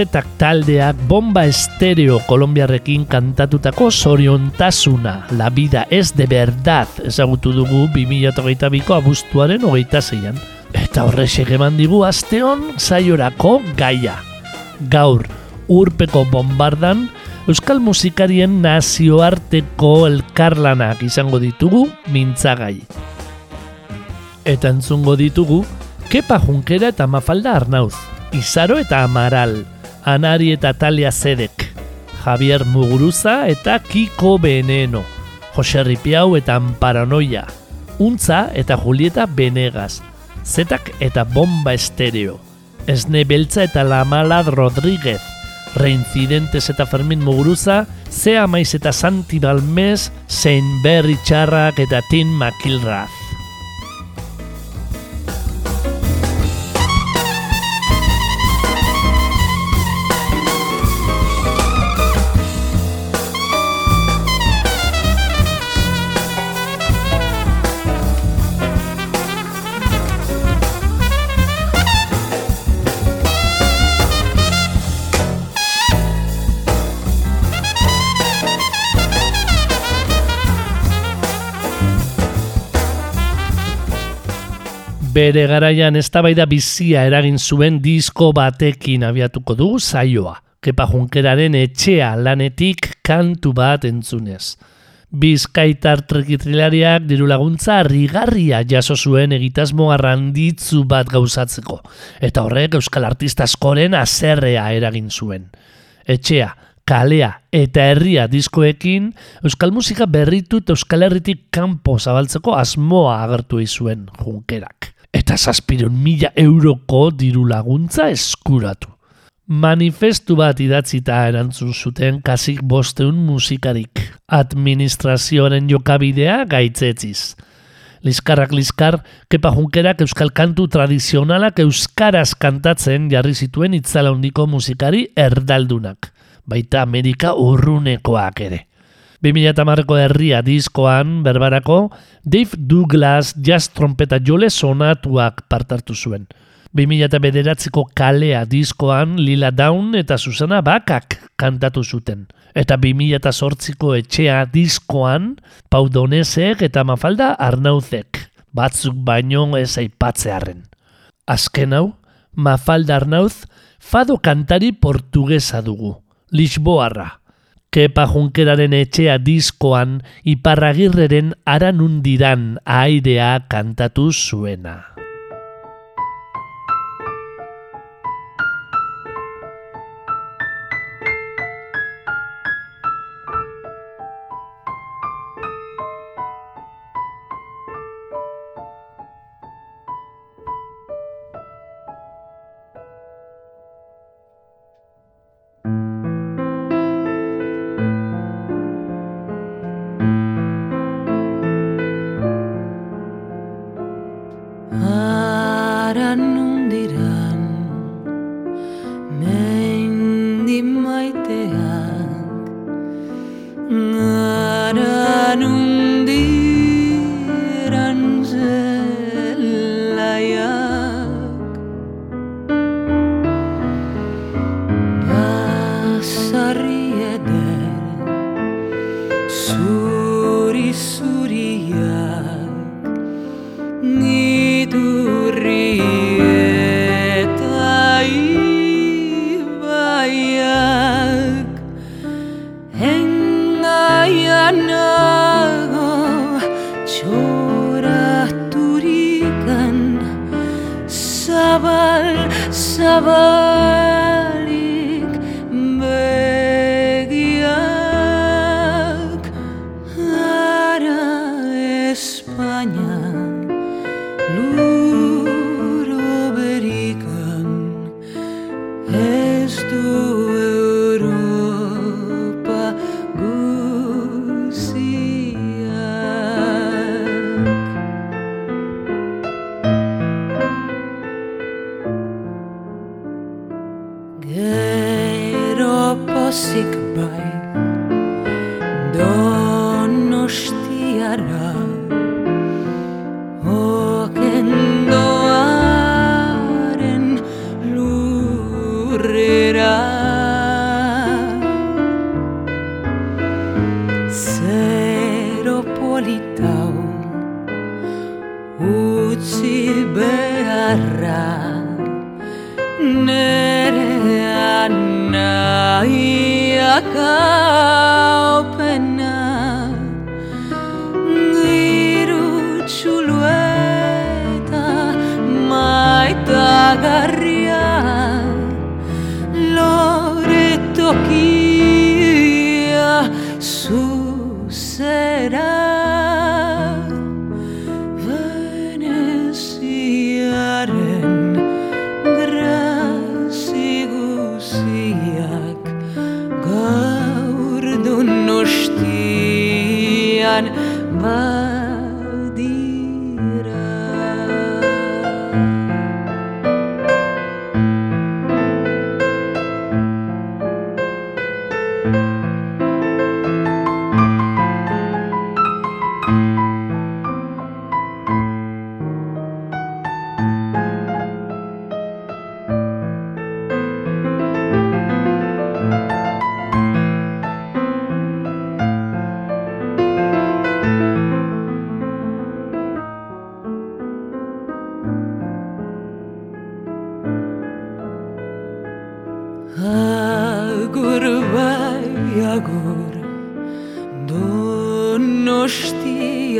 Zetak taldeak bomba estereo kolombiarrekin kantatutako soriontasuna, la vida ez de verdad, ezagutu dugu 2008ko abuztuaren hogeita zeian. Eta horrexek eman digu asteon zaiorako gaia. Gaur, urpeko bombardan, euskal musikarien nazioarteko elkarlanak izango ditugu mintzagai. Eta entzungo ditugu, Kepa Junkera eta Mafalda Arnauz, Izaro eta Amaral, Anari eta Talia Zedek, Javier Muguruza eta Kiko Veneno, Jose Ripiau eta Amparanoia, Untza eta Julieta Benegas, Zetak eta Bomba Estereo, Esne Beltza eta Lamalad Rodríguez, Reincidentes eta Fermin Muguruza, Zea Maiz eta Santi Balmes, Saint Berry Txarrak eta Tin McIlrath. Bere garaian eztabaida bizia eragin zuen disko batekin abiatuko du saioa. Kepa Junkeraren etxea lanetik kantu bat entzunez. Bizkaitar trekitrilariak diru laguntza rigarria jaso zuen egitasmo arranditzu bat gauzatzeko. Eta horrek euskal artista askoren azerrea eragin zuen. Etxea, kalea eta herria diskoekin euskal musika berritu eta euskal herritik kanpo zabaltzeko asmoa agertu izuen junkerak eta zazpiron mila euroko diru laguntza eskuratu. Manifestu bat idatzita erantzun zuten kasik bosteun musikarik, administrazioaren jokabidea gaitzetziz. Liskarrak liskar, kepa junkerak euskal kantu tradizionalak euskaraz kantatzen jarri zituen itzala hondiko musikari erdaldunak, baita Amerika urrunekoak ere. 2008ko herria diskoan berbarako Dave Douglas jazz trompeta jole sonatuak partartu zuen. 2008ko kalea diskoan Lila Down eta Susana Bakak kantatu zuten. Eta 2008ko etxea diskoan Pau Donesek eta Mafalda Arnauzek, batzuk baino ez aipatzearen. Azken hau, Mafalda Arnauz fado kantari portugesa dugu, Lisboarra. Kepa Junkeraren etxea diskoan iparragirreren aranundiran airea kantatu zuena.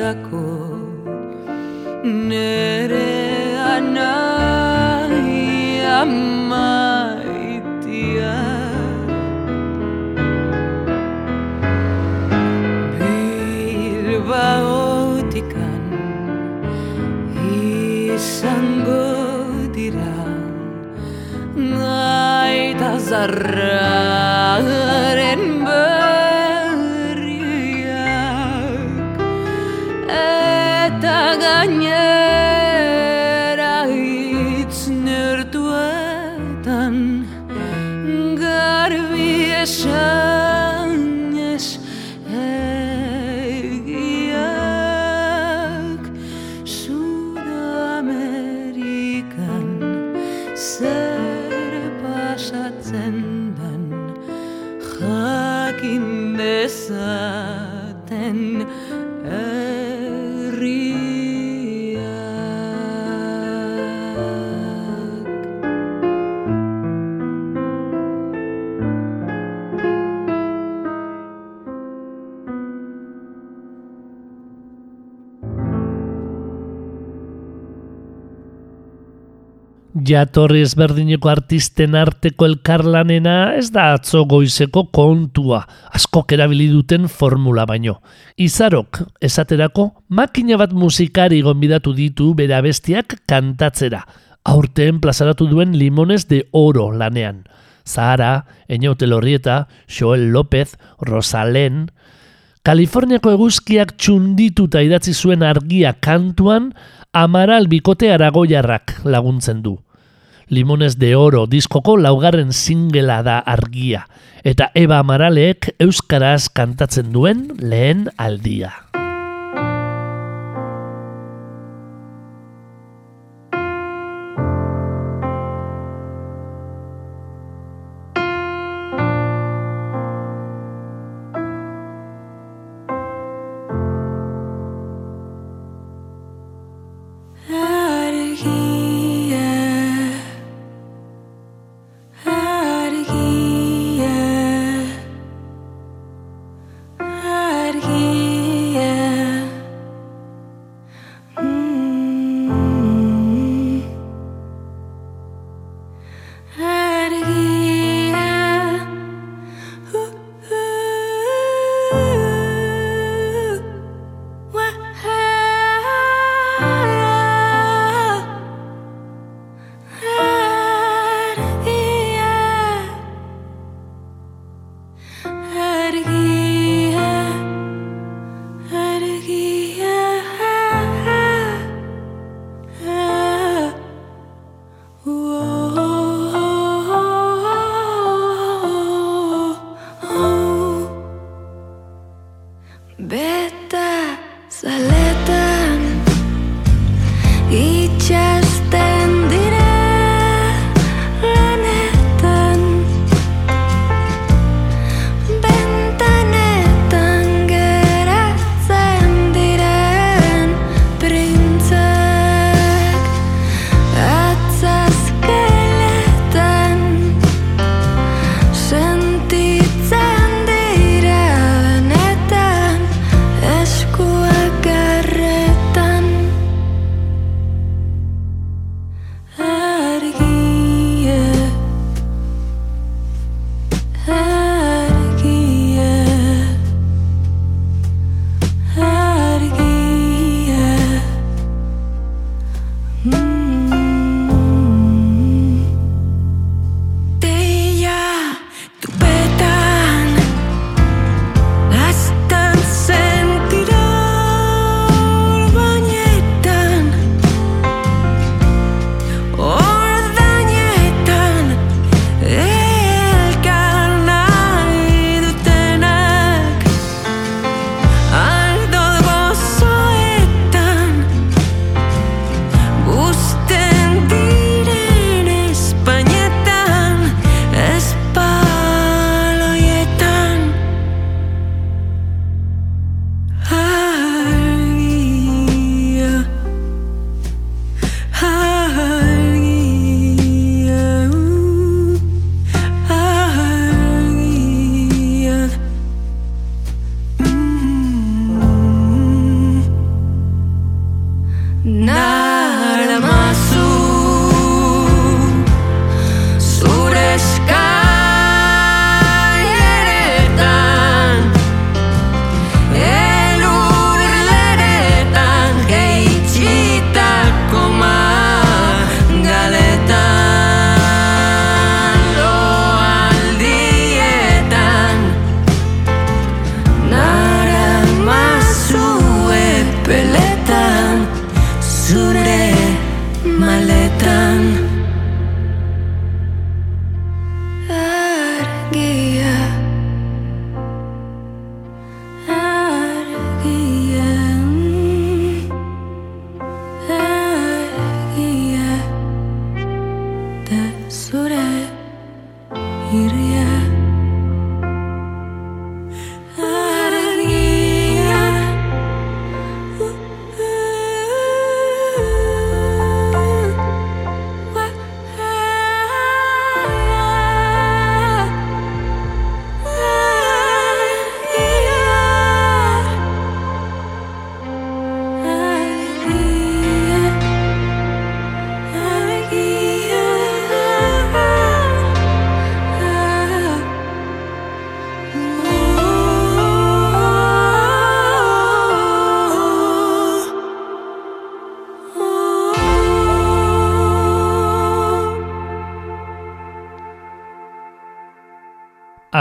Donostiako Nere anai amaitia. Bilbaotikan izango dira Naita zarraren Jatorri ezberdineko artisten arteko elkarlanena ez da atzo goizeko kontua, askok erabili duten formula baino. Izarok, esaterako, makina bat musikari gonbidatu ditu bere abestiak kantatzera. Aurten plazaratu duen Limones de Oro lanean. Zahara, Eñaute Lorrieta, Joel López, Rosalén, Kaliforniako eguzkiak txundituta idatzi zuen argia kantuan, Amaral bikote aragoiarrak laguntzen du. Limones de Oro diskoko laugarren singela da argia, eta Eva Amaralek euskaraz kantatzen duen lehen aldia.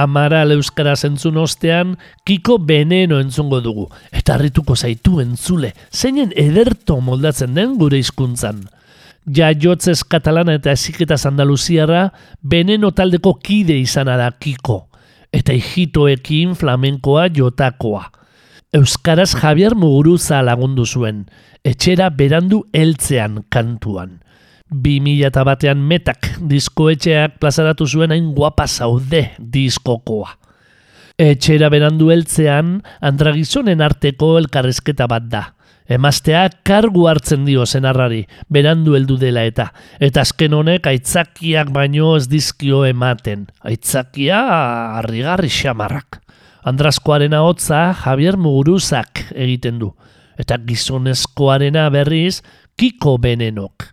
Amaral euskaraz entzun ostean, kiko beneno entzungo dugu. Eta harrituko zaitu entzule, zeinen ederto moldatzen den gure hizkuntzan. Ja jotzez katalana eta eziketa andaluziarra, beneno taldeko kide izana da kiko. Eta hijitoekin flamenkoa jotakoa. Euskaraz Javier Muguruza lagundu zuen, etxera berandu heltzean kantuan. 2000 batean metak diskoetxeak plazaratu zuen hain guapa zaude diskokoa. Etxera berandu heltzean, andragizonen arteko elkarrezketa bat da. Emaztea kargu hartzen dio zenarrari, berandu heldu dela eta. Eta azken honek aitzakiak baino ez dizkio ematen. Aitzakia harrigarri xamarrak. Andrazkoarena hotza Javier Muguruzak egiten du. Eta gizonezkoarena berriz Kiko Benenok.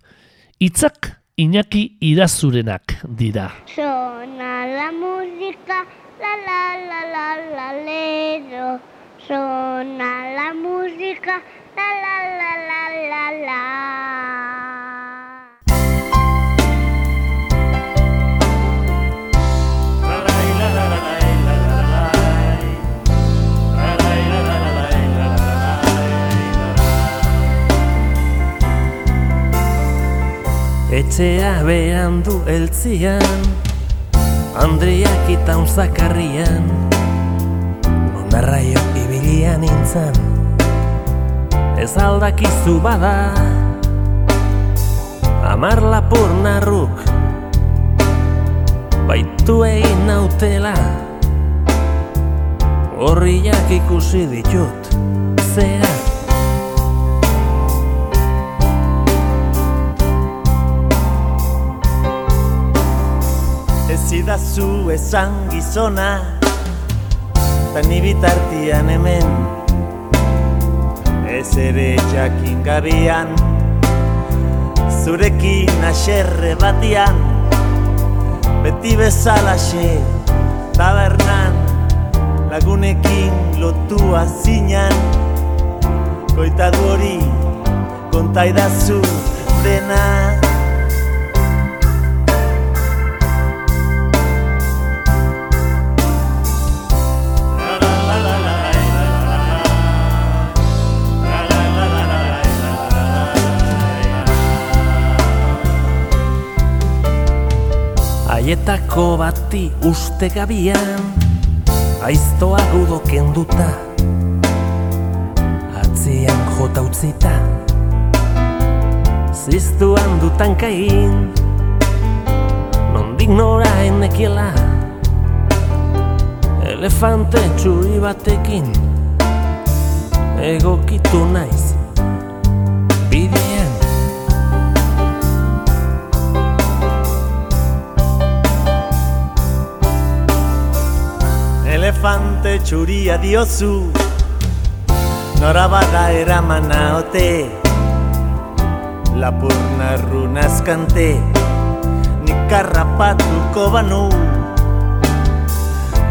Itzak Iñaki Irazurenak dira. Sona la música, la la la la la lero. Sona la música, la la la la la la. Etxea behan du eltzian Andriak eta unzakarrian. Nondarraio ibilian nintzen Ez aldakizu bada. Amar lapur narruk Baitu egin nautela. Horriak ikusi ditut Zera Ez idazu esan gizona Ta ni bitartian hemen Ez ere jakin gabian. Zurekin aserre batian Beti bezalaxe Tabernan Lagunekin lotua zinan. Koitadu hori Kontaidazu dena Aietako bati uste gabian Aiztoa gudo kenduta Atzian jota utzita. Ziztuan dutan kain Nondik nora enekiela. Elefante txuri batekin Egokitu naiz Elefante txuria diozu. Nora bada eraman naote Lapurna runazkante Nik harrapatuko banu.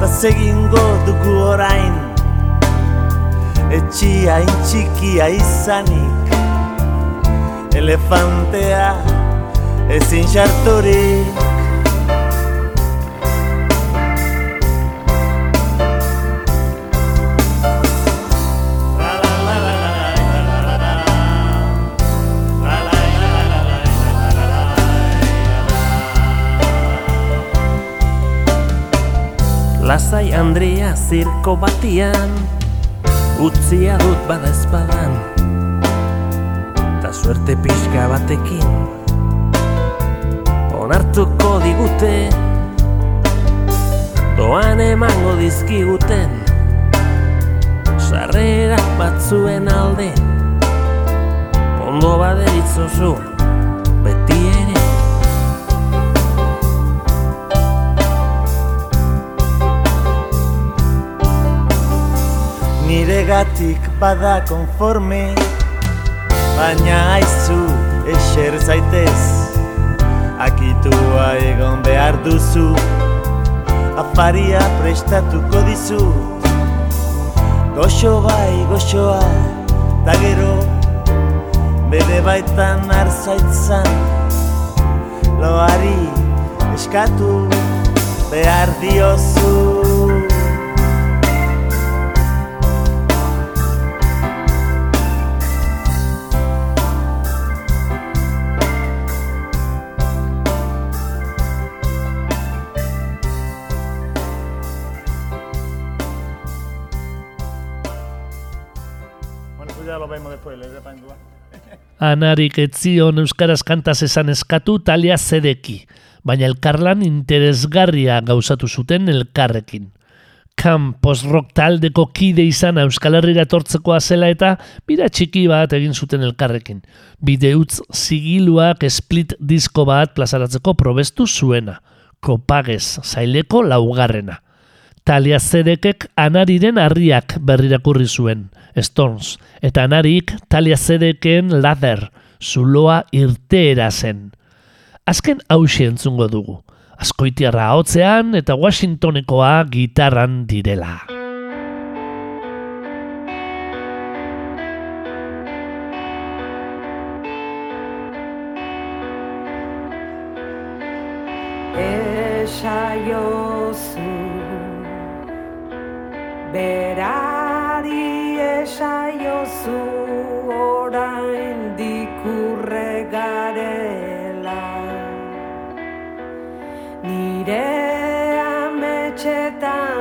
Ta segingo dugu orain Etxia intxikia izanik. Elefantea ezin xarturik Lasai Andrea zirko batian Utzia dut bada espadan Ta suerte pixka batekin. Onartu hartuko digute Doan emango dizkiguten Sarrera batzuen alde Ondo baderitzozu Nire gatik bada konforme Baina aizu eser zaitez Akitua egon behar duzu Afaria prestatuko dizu. Goxo bai, goxoa, da gero Bere baitan arzaitzan Loari eskatu behar diozu Anarik etzion euskaraz kantaz esan eskatu talia zedeki, baina elkarlan interesgarria gauzatu zuten elkarrekin. Kam post-rock taldeko kide izan Euskal Herrira etortzekoa zela eta bira txiki bat egin zuten elkarrekin. Bideutz zigiluak split disko bat plazaratzeko probestu zuena. Kopagez, zaileko laugarrena. Talia Zedekek anariren harriak berrirakurri zuen, Stones, eta anarik Talia Zedeken Lather, zuloa irteera zen. Azken hausi entzungo dugu, askoitiarra hotzean eta Washingtonekoa gitarran direla. Esaiozu Berari esaiozu orain dikurre garela Nire ametxetan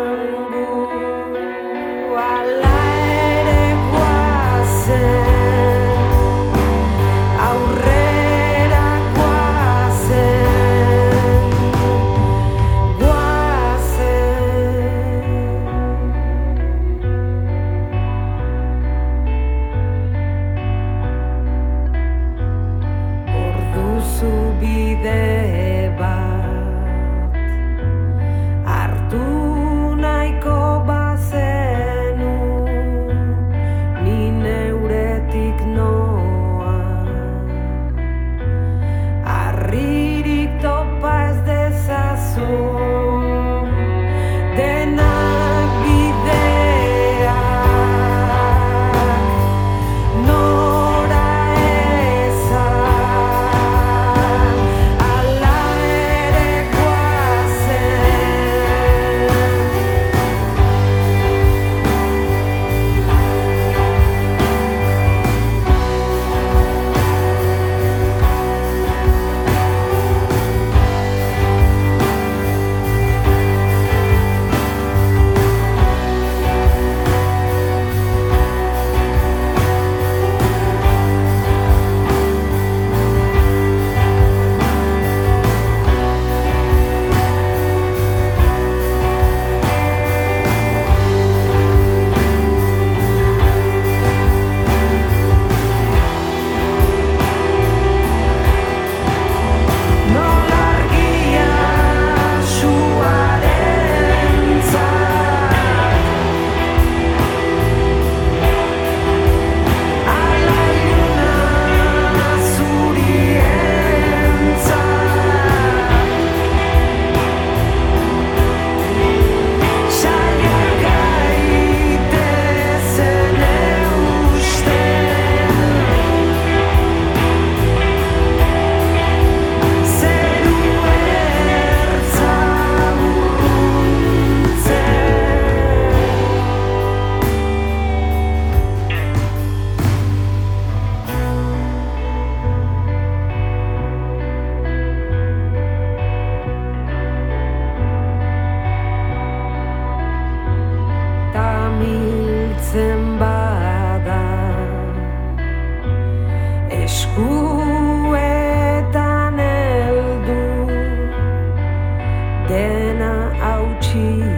cheek.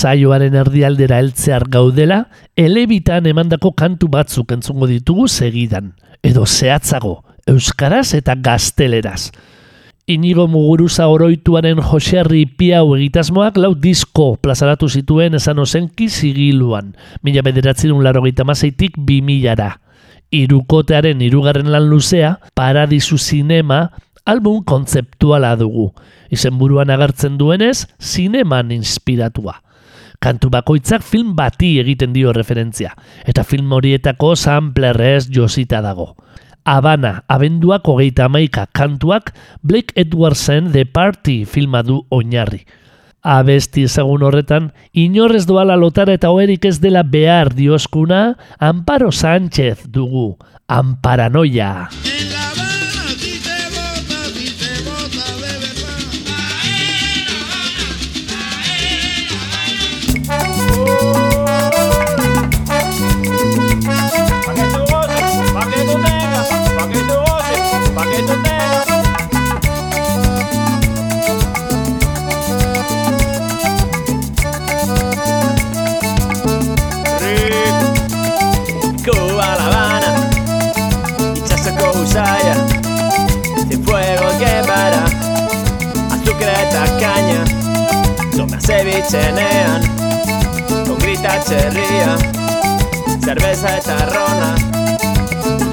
Saioaren erdialdera heltzear gaudela, elebitan emandako kantu batzuk entzungo ditugu segidan, edo zehatzago, euskaraz eta gazteleraz. Inigo Muguruza oroituaren Joserri Piau egitasmoak lau disko plazaratu zituen esan ozenki zigiluan, mila bederatzen laro mazeitik bi milara. Irukotearen irugarren lan luzea, Paradisu Zinema, album kontzeptuala dugu. Izenburuan agertzen duenez, zineman inspiratua. Kantu bakoitzak film bati egiten dio referentzia, eta film horietako samplerrez josita dago. Habana, abenduak hogeita amaika kantuak Blake Edwardsen The Party filma du oinarri. Abesti ezagun horretan, inorrez doala lotara eta oerik ez dela behar dioskuna, Amparo Sánchez dugu, Amparanoia. Zebitzenean, con grita txerria, cerveza eta rona,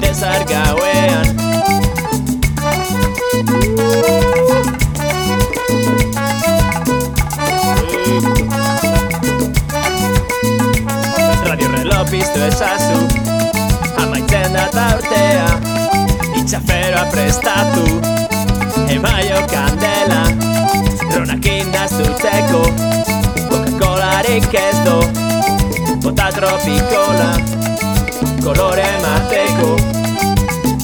desar gauean. Radio reloj piztu ezazu Amaitzen da tartea Itxaferoa prestatu Emaio kandela cantare questo Botta tropiccola Colore mateco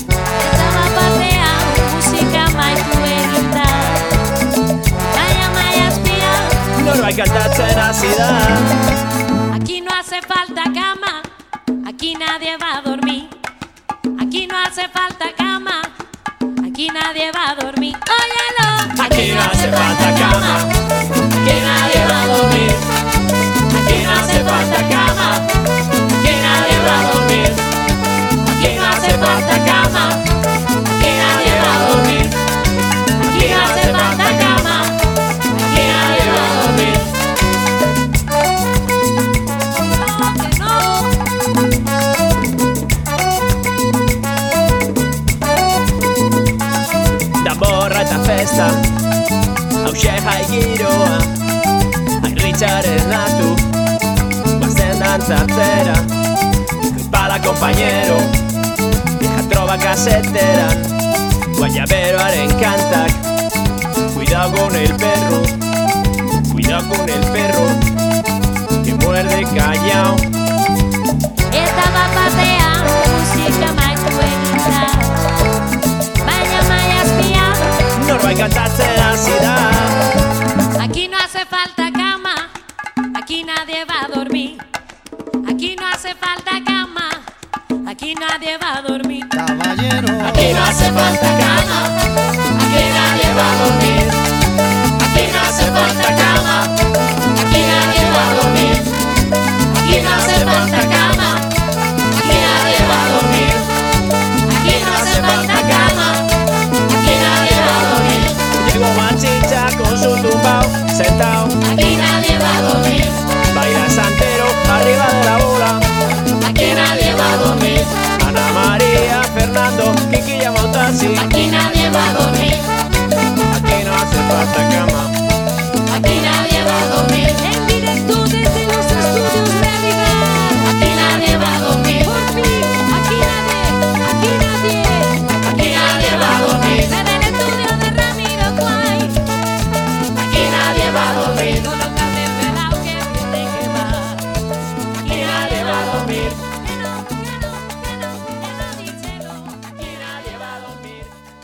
Dalla papea Musica mai più evitata Vaya mai aspira No lo hay en la ciudad Aquí no hace falta cama Aquí nadie va a dormir. Aquí no hace falta cama Aquí nadie va a dormir. Óyelo. Aquí no hace falta cama que nadie va a dormir falta cama, llena de bradones. Quien hace falta cama, llena de bradones. Quien hace falta cama. Da borra esta festa, a un y Giroa, a Richard dantzatzera Pala compañero Vieja trova kaseteran Guayaberoaren kantak Cuidado con el perro Cuidado con el perro Que muerde callao. Eta bat batean musika maitu egin da Baina maia azpia Norbait kantatzen hasi da Aquí no hace falta cama,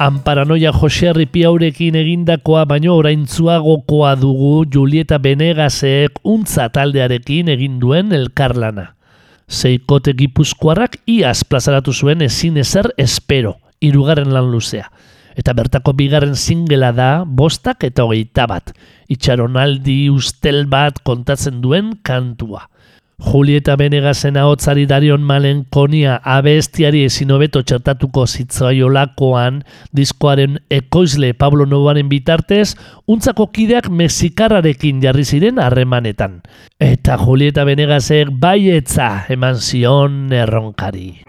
Amparanoia Joserri Piaurekin egindakoa baino oraintzuagokoa dugu Julieta Benegasek untza taldearekin egin duen elkarlana. Seikote gipuzkoarrak iaz plazaratu zuen ezin ezer espero, irugarren lan luzea. Eta bertako bigarren singela da bostak eta hogeita bat, itxaronaldi ustel bat kontatzen duen kantua. Julieta Benegasen ahotzari darion malen konia abestiari ezin hobeto txertatuko zitzaiolakoan diskoaren ekoizle Pablo Novoaren bitartez, untzako kideak mexikarrarekin jarri ziren harremanetan. Eta Julieta Benegasek baietza eman zion erronkari.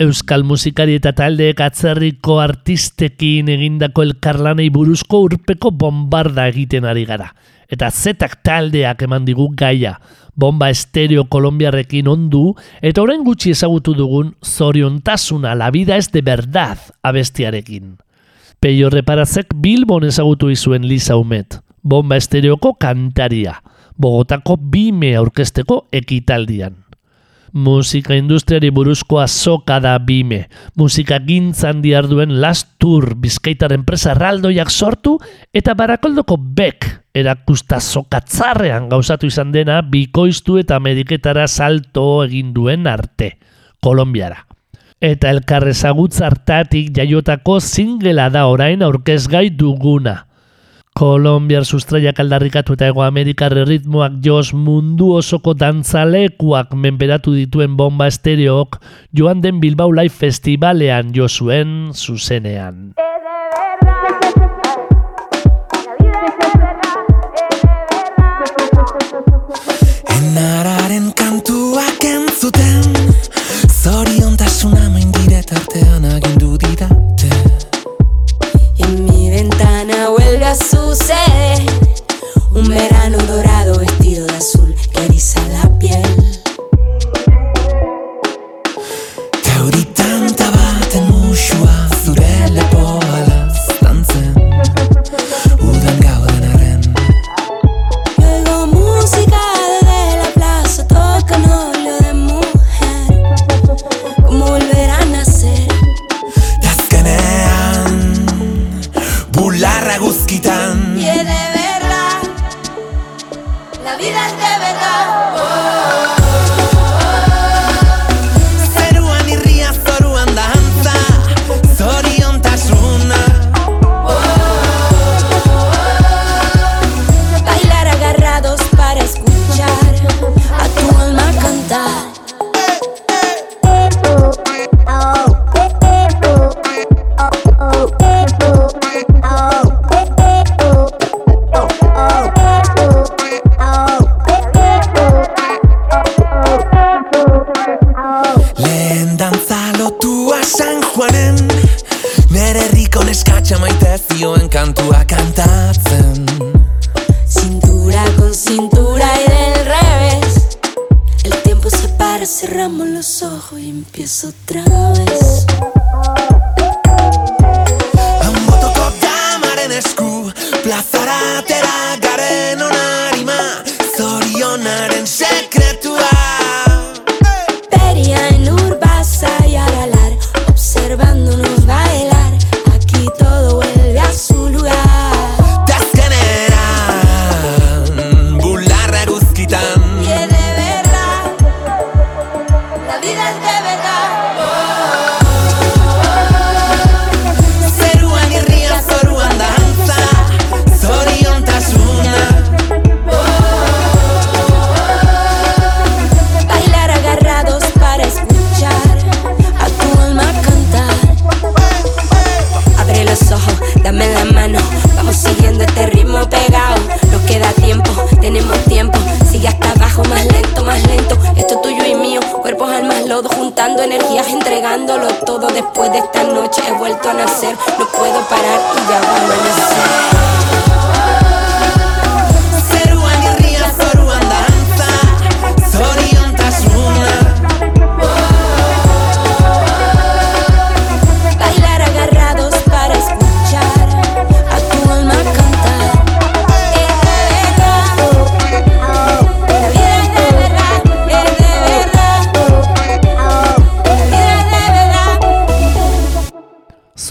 Euskal musikari eta taldeek atzerriko artistekin egindako elkarlanei buruzko urpeko bombarda egiten ari gara. Eta zetak taldeak eman digu gaia, bomba estereo kolombiarrekin ondu, eta orain gutxi ezagutu dugun zoriontasuna la vida es de verdad abestiarekin. Peio Reparazek Bilbon ezagutu izuen Lisa Umet, bomba estereoko kantaria, Bogotako bime aurkesteko ekitaldian. Musika industriari buruzko azoka da bime. Musika gintzan diarduen Last Tour bizkaitar enpresa raldoiak sortu eta barakoldoko bek erakusta zokatzarrean gauzatu izan dena bikoiztu eta mediketara salto egin duen arte, Kolombiara. Eta elkarrezagutza hartatik jaiotako zingela da orain aurkezgai duguna. Kolombiar sustraiak aldarrikatu eta ego Amerikar ritmoak jos mundu osoko dantzalekuak menperatu dituen bomba estereok joan den Bilbao Live Festivalean jo zuen zuzenean. Enararen kantuak entzuten Zoriontasuna main dire tartean agindu didate ventana vuelve a suceder. Un verano dorado vestido de azul que eriza la piel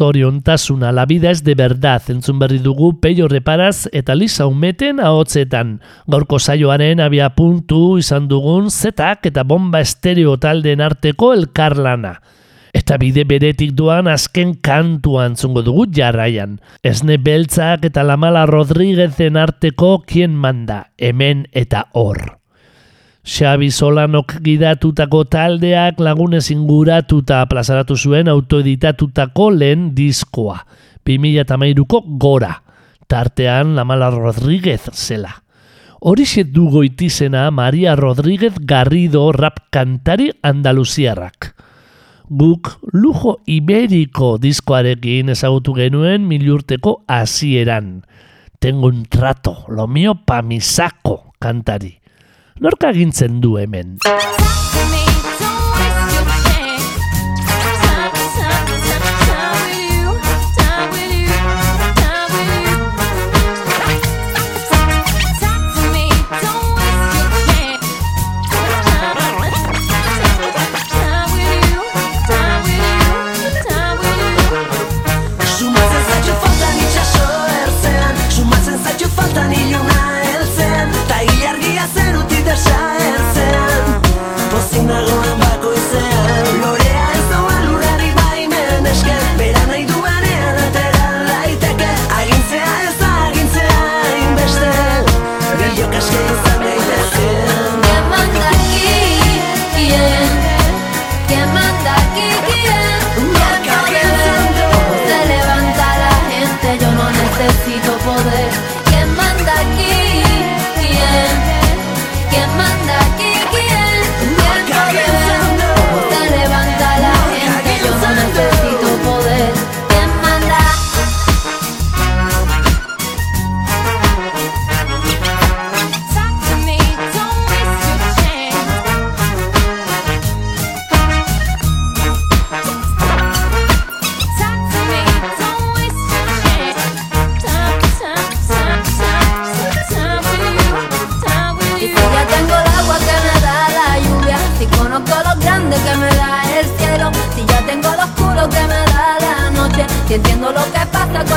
Zoriontasuna, la vida es de verdad, entzun berri dugu Peio Reparaz eta Lisa Umeten ahotzetan. Gaurko saioaren abia puntu izan dugun zetak eta bomba estereo taldeen arteko elkarlana. Eta bide beretik doan azken kantua entzungo dugu jarraian. Esne beltzak eta Lamala Rodríguezen arteko kien manda, hemen eta hor. Xabi Solanok gidatutako taldeak lagunez inguratuta plazaratu zuen autoeditatutako lehen diskoa. 2008ko gora, tartean Lamala Rodríguez zela. Horixe du goitizena Maria Rodríguez Garrido rap kantari andaluziarrak. Guk lujo iberiko diskoarekin ezagutu genuen milurteko hasieran. Tengo un trato, lo mío pa mi saco kantari. Norka agintzen du hemen.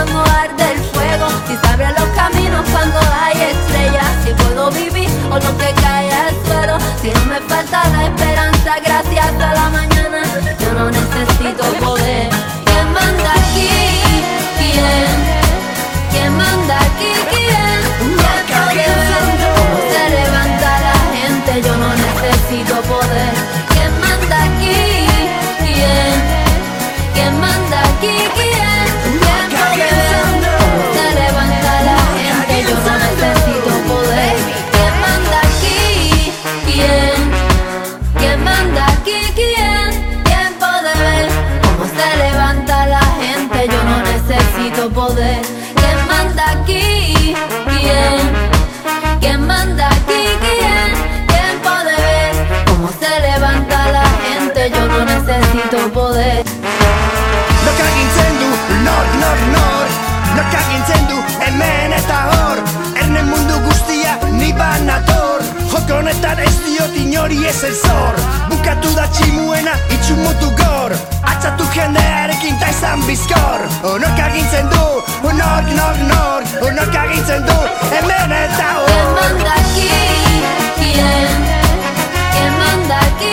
Cuando arde el fuego, si sabré los caminos cuando hay estrellas, si puedo vivir o lo que cae al suelo, si no me falta la esperanza gracias a la mañana, yo no necesito poder. Necesito poder. Nok agintzen du, nor, nor, nor Nok agintzen du, hemen eta hor Erne mundu guztia, ni banator. Joko honetan ez diot inori ez zor Bukatu da tximuena, itxu mutu gor. Atzatu jendearekin ta izan bizkor Onok agintzen du, nork, nork, nork Onok agintzen du, hemen eta ¿Quién hor manda aquí? ¿Quién? ¿Quién manda aquí?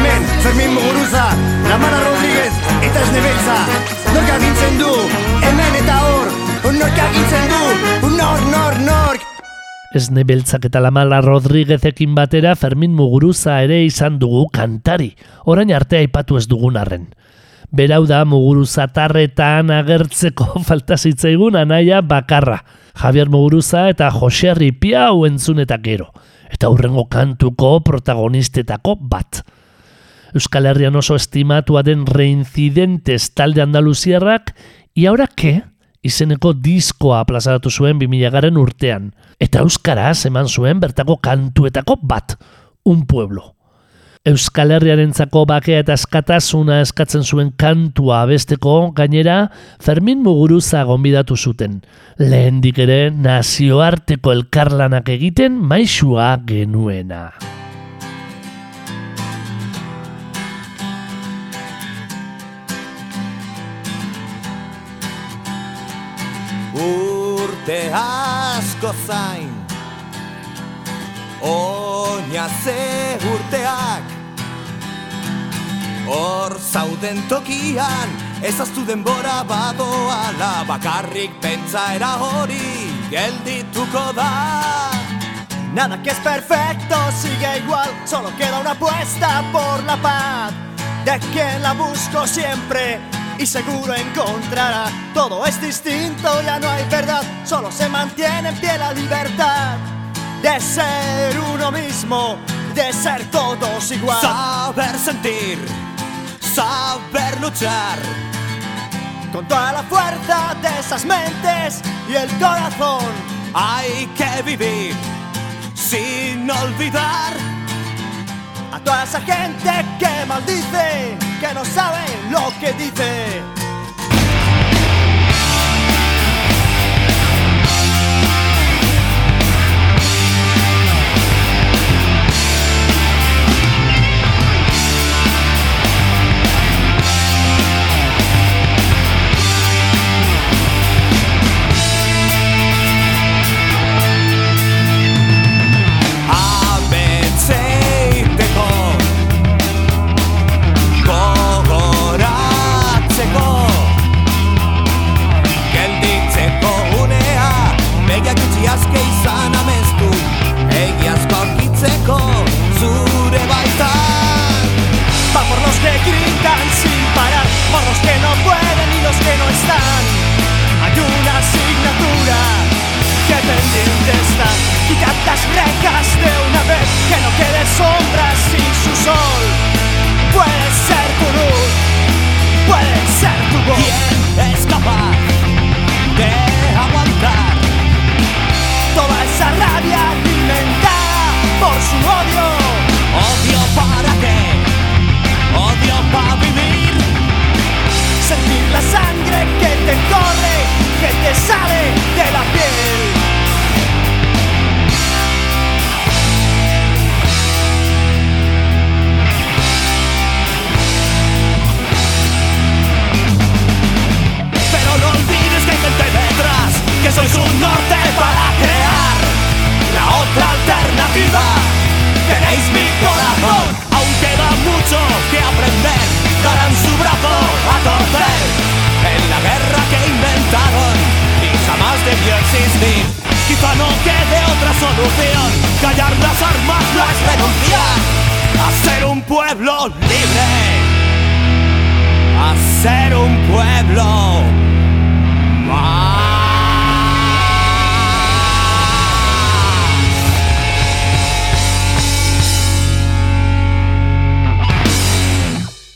Hemen, Fermin Muguruza, Lamara Rodríguez eta Esnebeltza Nork agintzen du, hemen eta hor Nork agintzen du, nor, nor, nork Esne beltzak eta Lamala Rodríguezekin batera Fermin Muguruza ere izan dugu kantari, orain arte aipatu ez dugun arren. Berau da Muguruza tarretan agertzeko falta zitzaigun anaia bakarra. Javier Muguruza eta Jose Ripiau entzun eta gero. Eta hurrengo kantuko protagonistetako bat. Euskal Herrian oso estimatua den Reincidentes talde andaluziarrak, ¿y ahora qué? izeneko diskoa plazaratu zuen 2000 garen urtean. Eta euskaraz eman zuen bertako kantuetako bat, un pueblo. Euskal Herriarentzako bakea eta eskatasuna eskatzen zuen kantua abesteko gainera Fermin Muguruza gonbidatu zuten. Lehendik ere nazioarteko elkarlanak egiten maisua genuena. Urte asko zain. Oina ze urteak. Hor zauden tokian Ezaztu denbora badoala. Bakarrik pentsaera hori Geldituko da. Nada que es perfecto sigue igual, solo queda una apuesta por la paz. De quien la busco siempre y seguro encontrará. Todo es distinto, ya no hay verdad, solo se mantiene en pie la libertad. De ser uno mismo, de ser todos igual. Saber sentir, saber luchar Con toda la fuerza de esas mentes y el corazón. Hay que vivir sin olvidar toda esa gente que maldice, que no sabe lo que dice. Otra solución. Callar las armas no es renunciar a ser un pueblo libre a ser un pueblo.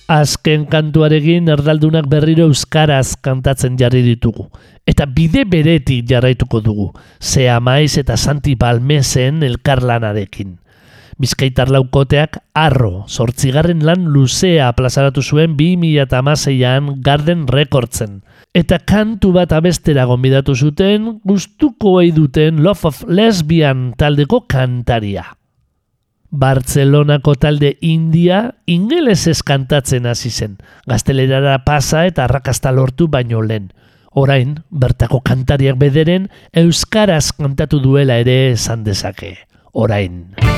Azken kantuarekin erdaldunak berriro euskaraz kantatzen jarri ditugu. Eta bide beretik jarraituko dugu, Zea Maiz eta Santi Balmesen elkarlanarekin. Bizkaitar laukoteak arro, sortzigarren lan luzea plazaratu zuen 2006an Garden Recordsen. Eta kantu bat abestera gonbidatu zuten gustuko duten Love of Lesbian taldeko kantaria. Bartzelonako talde India ingelesez kantatzen hasi zen. Gaztelerara pasa eta arrakasta lortu baino lehen. Orain, bertako kantariak bederen, euskaraz kantatu duela ere esan dezake. Orain.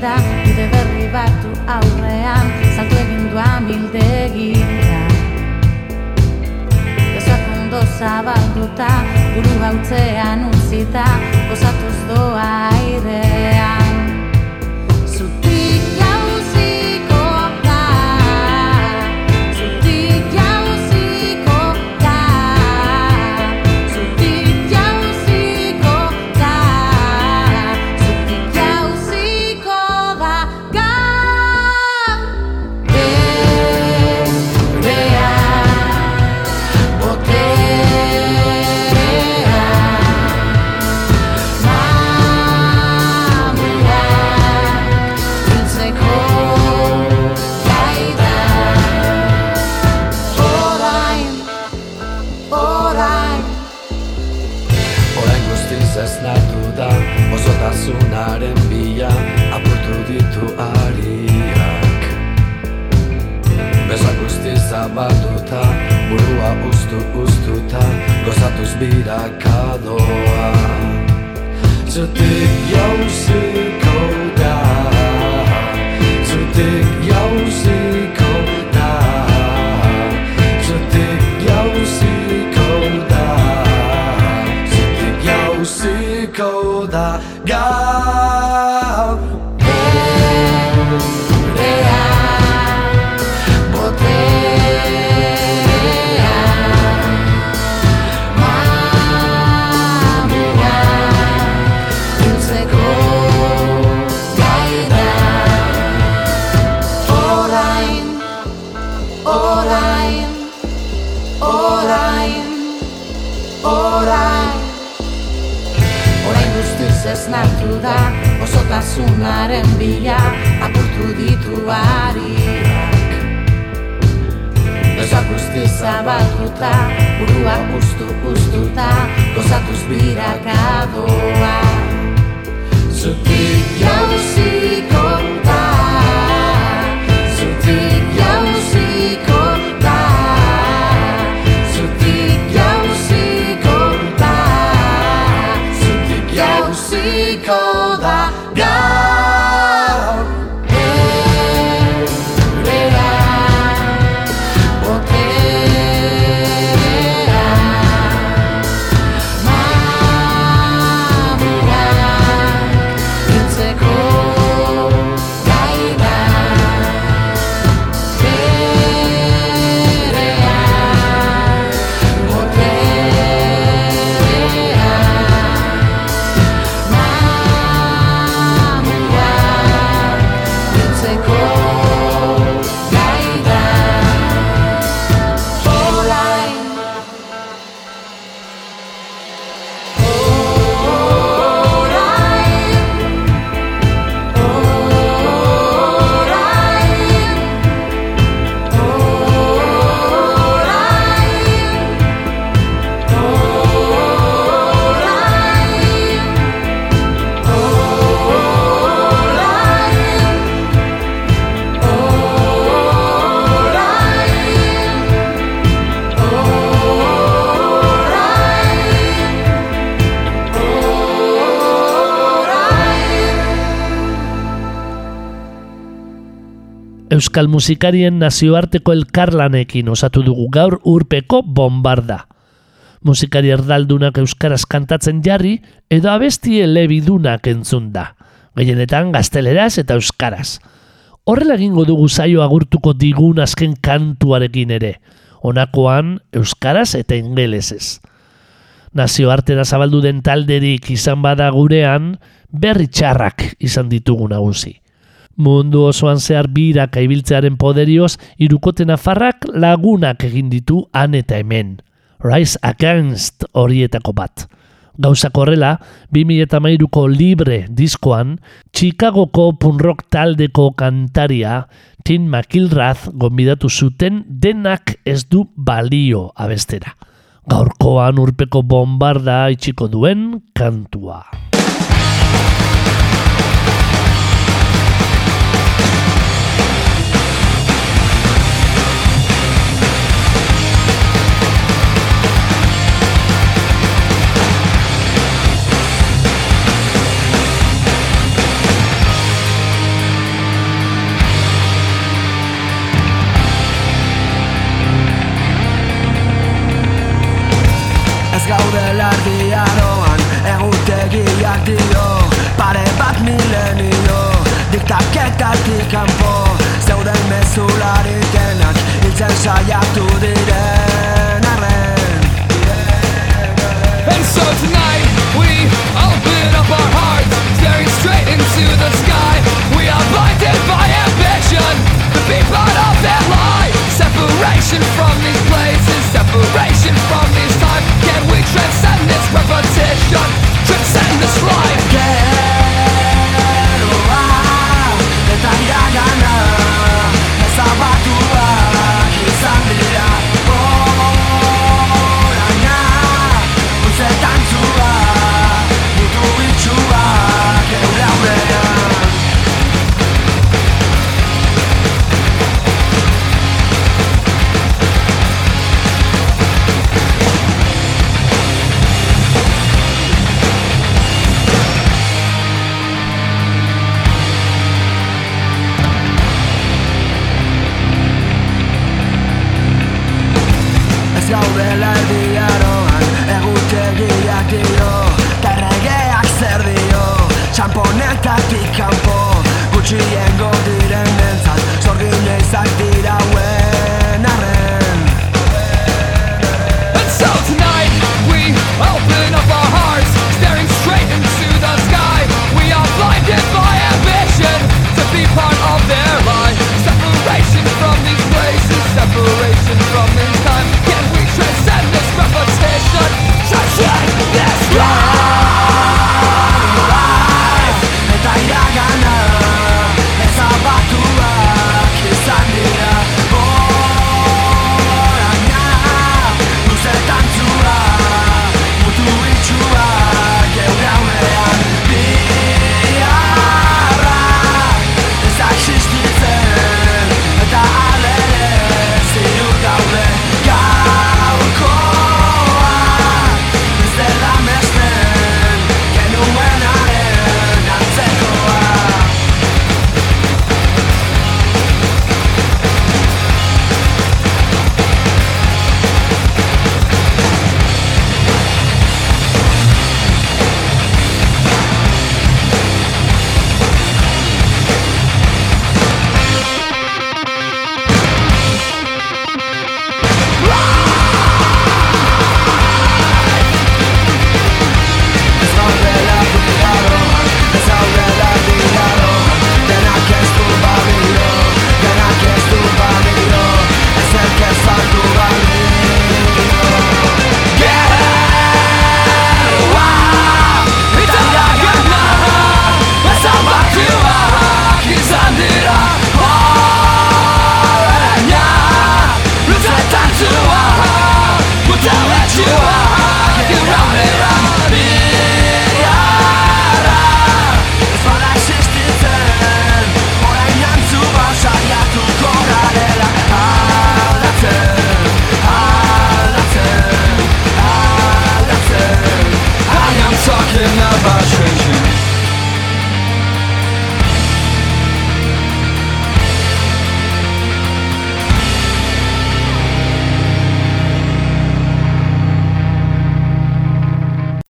Da Bide berri batu aurrean Salto egin du amildegira Besoak ondo zabalduta Buru hautzean utzita Gozatuz doa airean Gozatuz birakadoa Zutik jauziko da Zutik jauziko da Zutik jauziko da Zutik jauziko da nartu da Osotasunaren bila Apurtu ditu ariak. Besoak guztiz zabalduta Burua ustu ustuta Gozatuz birakadoa Zutik Jauziko Euskal musikarien nazioarteko elkarlanekin osatu dugu gaur urpeko bombarda. Musikari erdaldunak euskaraz kantatzen jarri edo abesti elebidunak entzun da. Gehienetan gazteleraz eta euskaraz. Horrela egingo dugu zaio agurtuko digun azken kantuarekin ere. Honakoan euskaraz eta ingelesez. Nazioartera zabaldu den talderik izan bada gurean, berri txarrak izan ditugu nagusi. Mundu osoan zehar birak ibiltzearen poderioz, irukote nafarrak lagunak egin ditu han eta hemen. Rise Against horietako bat. Gauzak horrela, 2008ko libre diskoan, Chicagoko punrock taldeko kantaria Tim McIlrath gonbidatu zuten denak ez du balio abestera. Gaurkoan urpeko bombarda itxiko duen kantua. Diktaketatik kanpo. Zeuden mezularikenak hiltzen saiatu